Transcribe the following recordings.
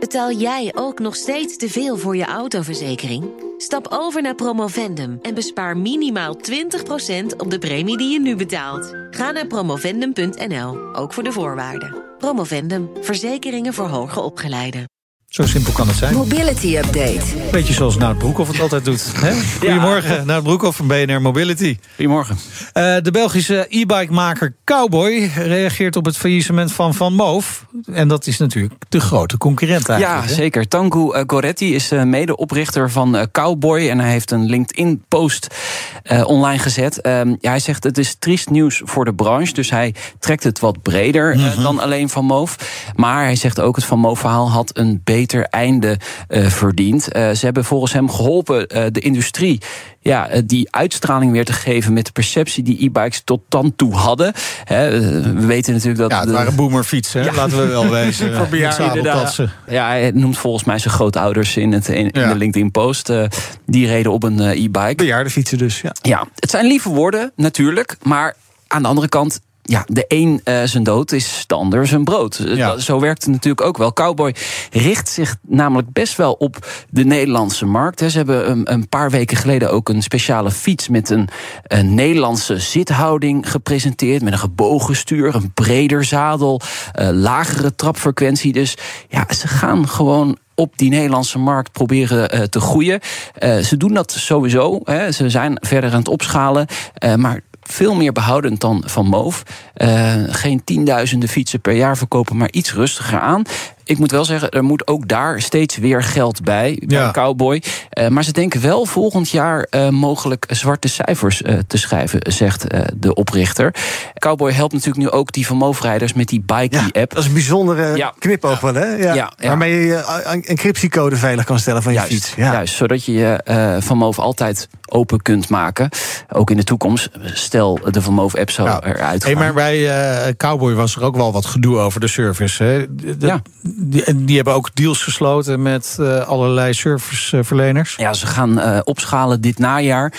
Betaal jij ook nog steeds te veel voor je autoverzekering? Stap over naar Promovendum en bespaar minimaal 20% op de premie die je nu betaalt. Ga naar promovendum.nl, ook voor de voorwaarden. Promovendum, verzekeringen voor hoger opgeleiden. Zo simpel kan het zijn. Mobility Update. Beetje zoals Nout Broekhoff het altijd doet. Hè? Goedemorgen, ja. Nout Broekhoff van BNR Mobility. Goedemorgen. Uh, de Belgische e-bike-maker Cowboy reageert op het faillissement van Van Moof. En dat is natuurlijk de grote concurrent eigenlijk. Ja, hè? zeker. Tangu uh, Goretti is uh, medeoprichter van Cowboy. En hij heeft een LinkedIn-post online gezet. Ehm, ja, hij zegt het is triest nieuws voor de branche. Dus hij trekt het wat breder mm -hmm. dan alleen Van Moof. Maar hij zegt ook het Van Moof-verhaal had een beter einde uh, verdient. Uh, ze hebben volgens hem geholpen uh, de industrie ja, die uitstraling weer te geven met de perceptie die e-bikes tot dan toe hadden. He, we weten natuurlijk dat. Ja, het waren boomerfietsen, ja. laten we wel wezen. Voor bejaarden. Ja, hij noemt volgens mij zijn grootouders in, het, in, ja. in de LinkedIn-post. die reden op een e-bike. Bejaardenfietsen dus, ja. Ja, het zijn lieve woorden, natuurlijk. Maar aan de andere kant, ja, de een uh, zijn dood is de ander zijn brood. Ja. Zo werkt het natuurlijk ook wel. Cowboy richt zich namelijk best wel op de Nederlandse markt. Ze hebben een, een paar weken geleden ook een speciale fiets met een, een, Nederlandse zithouding gepresenteerd. Met een gebogen stuur, een breder zadel, uh, lagere trapfrequentie. Dus ja, ze gaan gewoon op die Nederlandse markt proberen uh, te groeien. Uh, ze doen dat sowieso. Hè. Ze zijn verder aan het opschalen. Uh, maar veel meer behoudend dan van Moof. Uh, geen tienduizenden fietsen per jaar verkopen, maar iets rustiger aan. Ik moet wel zeggen, er moet ook daar steeds weer geld bij, bij ja. Cowboy. Uh, maar ze denken wel volgend jaar uh, mogelijk zwarte cijfers uh, te schrijven, zegt de oprichter. Cowboy helpt natuurlijk nu ook die vermoofrijders met die Bikey-app. Ja, dat is een bijzondere ja. knipoog wel, hè? Ja. Waarmee je een encryptiecode veilig kan stellen van je juist, fiets. Juist, zodat je je Van Moof altijd open kunt maken. Ook in de toekomst. Stel, de Van Moof-app zou eruit. Hey, maar bij Cowboy was er ook wel wat gedoe over de service. Hè? De. Die, die, hebben ook deals gesloten met uh, allerlei serviceverleners. Ja, ze gaan uh, opschalen dit najaar.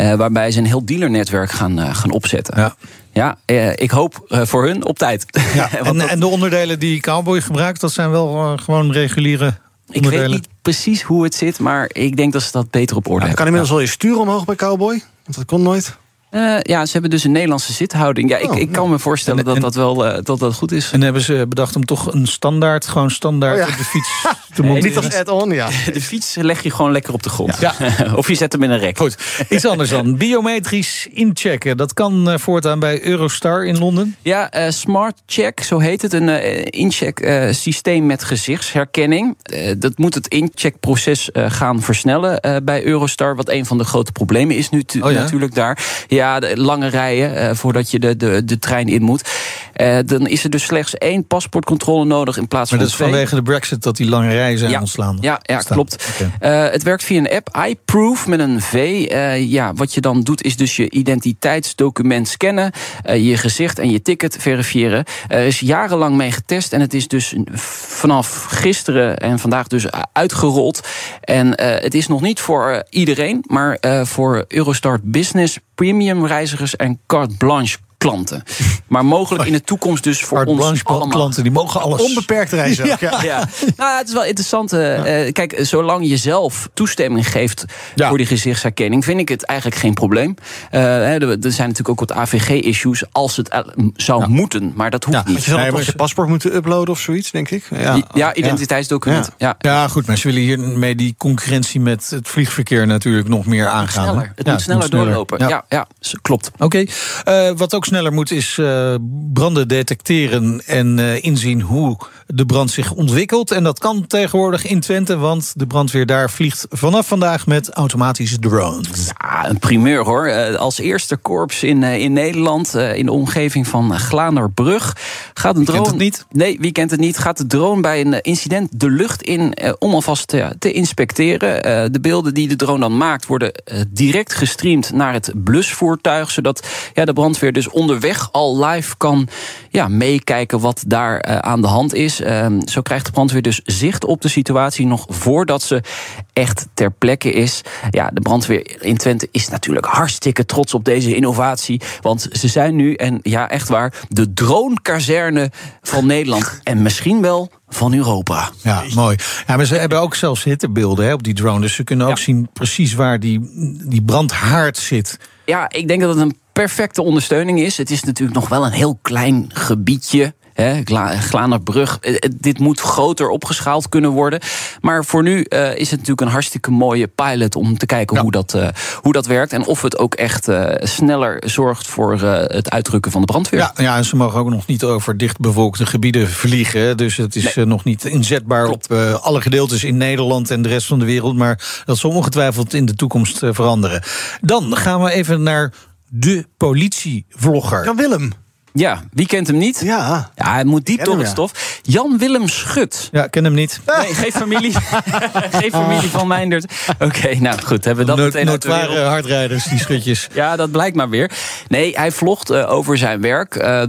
Uh, waarbij ze een heel dealernetwerk gaan, gaan opzetten. Ja. Ja, ik hoop voor hun op tijd. Ja, en, dat... en, de onderdelen die Cowboy gebruikt, dat zijn wel gewoon reguliere ik weet niet precies hoe het zit, maar ik denk dat ze dat beter op orde ja, hebben. Kan inmiddels ja. al je stuur omhoog bij Cowboy? Want dat kon nooit. Uh, ja, ze hebben dus een Nederlandse zithouding. Ja, ik, Oh, ik kan me voorstellen dat dat wel uh, dat dat goed is. En hebben ze bedacht om toch een standaard, gewoon standaard Oh ja. op de fiets te monteren? niet als add-on, ja. De fiets leg je gewoon lekker op de grond. Ja. of je zet hem in een rek. Goed, iets anders dan. Biometrisch inchecken. Dat kan eh, voortaan bij Eurostar in Londen. Ja, eh, Smart Check, zo heet het. Een eh, incheck eh, systeem met gezichtsherkenning. Eh, dat moet het incheckproces eh, gaan versnellen eh, bij Eurostar. Wat een van de grote problemen is nu Oh ja? natuurlijk daar. Ja, de lange rijen eh, voordat je de, de, de trein in moet. Eh, dan is er dus slechts één paspoortcontrole nodig in plaats Maar van dat is vanwege de brexit dat die lange Ja. ontslaan. Ja, ja Staan. klopt. Eh, het werkt via een app, iProof met een V. Eh, ja, wat je dan doet is dus je identiteitsdocument scannen, je gezicht en je ticket verifiëren. Er is jarenlang mee getest en het is dus vanaf gisteren en vandaag dus uitgerold. En het is nog niet voor iedereen, maar voor Eurostart Business, Premium reizigers en carte blanche klanten. Maar mogelijk in de toekomst dus voor ons allemaal. klanten, die mogen alles. Onbeperkt reizen ja. Ja. Nou, het is wel interessant. eh, eh, kijk, zolang je zelf toestemming geeft Ja. voor die gezichtsherkenning, vind ik het eigenlijk geen probleem. Eh, hè, er zijn natuurlijk ook wat AVG-issues als het zou moeten, maar dat hoeft niet. je Nee, maar je paspoort moeten uploaden of zoiets, denk ik? Ja, ja identiteitsdocument. Ja. Ja, goed, maar ze willen hiermee die concurrentie met het vliegverkeer natuurlijk nog meer aangaan. hè? Sneller. Het Ja, moet sneller doorlopen. Ja. Ja, klopt. Oké, Eh, wat ook sneller moet is eh, branden detecteren en eh, inzien hoe de brand zich ontwikkelt. En dat kan tegenwoordig in Twente, want de brandweer daar vliegt vanaf vandaag met automatische drones. Ja, een primeur hoor. Eh, Als eerste korps in, in Nederland, in de omgeving van Glanerbrug, gaat een drone. kent het niet? Nee, wie kent het niet? Gaat de drone bij een incident de lucht in om alvast te, te inspecteren. De beelden die de drone dan maakt worden direct gestreamd naar het blusvoertuig, zodat ja, de brandweer dus onderweg al live kan ja, meekijken wat daar aan de hand is. Ehm, zo krijgt de brandweer dus zicht op de situatie nog voordat ze echt ter plekke is. Ja, de brandweer in Twente is natuurlijk hartstikke trots op deze innovatie. Want ze zijn nu, en ja, echt waar, de dronekazerne van Nederland. En misschien wel van Europa. Ja, mooi. Ja, maar ze hebben ook zelfs hittebeelden hè, op die drone. Dus ze kunnen ook zien precies waar die, die brandhaard zit. Ja, ik denk dat het een perfecte ondersteuning is. Het is natuurlijk nog wel een heel klein gebiedje. Glanerbrug. Eh, eh, dit moet groter opgeschaald kunnen worden. Maar voor nu uh, is het natuurlijk een hartstikke mooie pilot om te kijken hoe, dat, uh, hoe dat werkt. En of het ook echt uh, sneller zorgt voor het uitdrukken van de brandweer. Ja, ja, en ze mogen ook nog niet over dichtbevolkte gebieden vliegen. Dus het is nee. nog niet inzetbaar Klopt. op alle gedeeltes in Nederland en de rest van de wereld. Maar dat zal ongetwijfeld in de toekomst veranderen. Dan gaan we even naar de politievlogger. Jan Willem. Ja, wie kent hem niet? Ja. Ja, hij moet diep door het stof. Jan-Willem Schut. Ja, ken hem niet. Nee, geen familie. geen familie van Meindert. Oké, nou goed, hebben we dat meteen uit de wereld. hardrijders, die schutjes. ja, dat blijkt maar weer. Nee, hij vlogt uh, over zijn werk. Uh,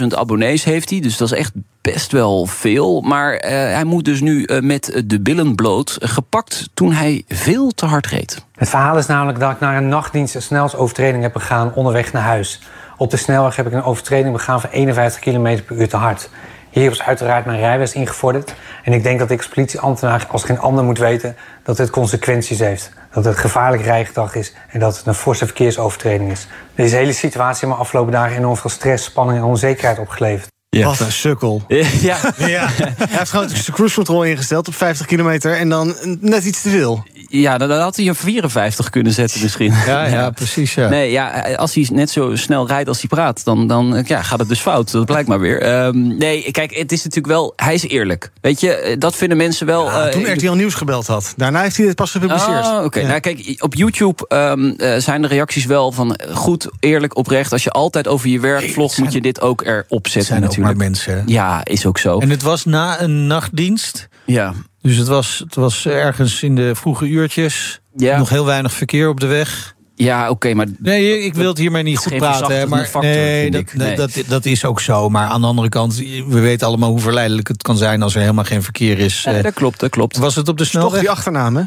300.000 abonnees heeft hij, dus dat is echt best wel veel. Maar uh, hij moet dus nu uh, met de billen bloot. Gepakt toen hij veel te hard reed. Het verhaal is namelijk dat ik naar een nachtdienst een snelsovertreding heb begaan onderweg naar huis. Op de snelweg heb ik een overtreding begaan van 51 km per uur te hard. Hier was uiteraard mijn rijbewijs ingevorderd. En ik denk dat ik als politieambtenaar als geen ander moet weten dat het consequenties heeft. Dat het gevaarlijk rijgedrag is en dat het een forse verkeersovertreding is. Deze hele situatie heeft me afgelopen dagen enorm veel stress, spanning en onzekerheid opgeleverd. Ja. Wat een sukkel. Ja. ja. Hij heeft gewoon de cruise control ingesteld op 50 kilometer en dan net iets te veel. Ja, dan had hij een 54 kunnen zetten misschien. Ja, ja, precies. Ja. Nee, ja, als hij net zo snel rijdt als hij praat, dan, dan ja, gaat het dus fout. Dat blijkt maar weer. Um, nee, kijk, het is natuurlijk wel... Hij is eerlijk. Weet je, dat vinden mensen wel... Ja, uh, toen RTL Nieuws gebeld had. Daarna heeft hij het pas gepubliceerd. Oh, oké. Okay. Nou, kijk, op YouTube um, uh, zijn de reacties wel van... goed, eerlijk, oprecht. Als je altijd over je werk hey, vlogt, moet je dit ook erop zetten zijn natuurlijk. Ook maar mensen. Ja, is ook zo. En het was na een nachtdienst... Ja. Dus het was, het was ergens in de vroege uurtjes. Ja. Nog heel weinig verkeer op de weg. Ja, oké, okay, maar... Nee, ik wil het hiermee niet goed praten. Maar factor, nee, dat, nee. Dat, dat, is ook zo. Maar aan de andere kant, we weten allemaal hoe verleidelijk het kan zijn... als er helemaal geen verkeer is. Ja, dat klopt, dat klopt. Was het op de snelweg? Toch die achternaam, hè?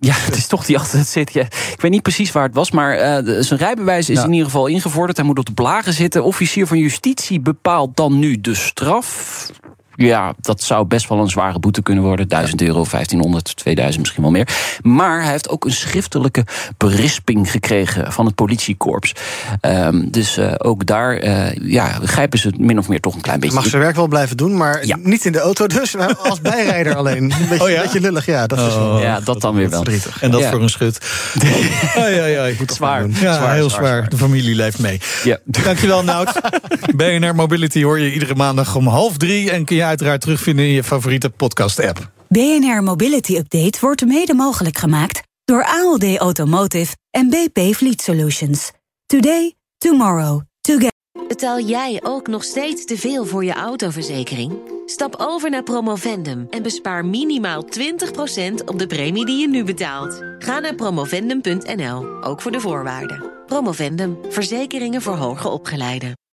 Ja, het is toch die achter het zit. Ja. Ik weet niet precies waar het was, maar uh, zijn rijbewijs is ja. in ieder geval ingevorderd. Hij moet op de blagen zitten. Officier van justitie bepaalt dan nu de straf. Ja, dat zou best wel een zware boete kunnen worden. 1000 euro, 1500, 2000, misschien wel meer. Maar hij heeft ook een schriftelijke berisping gekregen van het politiekorps. Um, dus uh, ook daar uh, ja, grijpen ze min of meer toch een klein beetje. Mag zijn werk wel blijven doen, maar ja. niet in de auto dus. als bijrijder alleen. Een beetje, oh ja? beetje lullig, ja. Dat, is oh, ja, dat dan weer wel. Verdrietig. En dat ja. voor een schut. ja, ja, ja, ik moet zwaar. Ja, zwaar, heel zwaar, zwaar. De familie leeft mee. Ja. Dankjewel, Nout. BNR Mobility hoor je iedere maandag om half drie. En kun je uiteraard terugvinden in je favoriete podcast-app. BNR Mobility Update wordt mede mogelijk gemaakt door ALD Automotive en BP Fleet Solutions. Today, tomorrow, together. Betaal jij ook nog steeds te veel voor je autoverzekering? Stap over naar Promovendum en bespaar minimaal 20% op de premie die je nu betaalt. Ga naar promovendum.nl, ook voor de voorwaarden. Promovendum, verzekeringen voor hoger opgeleiden.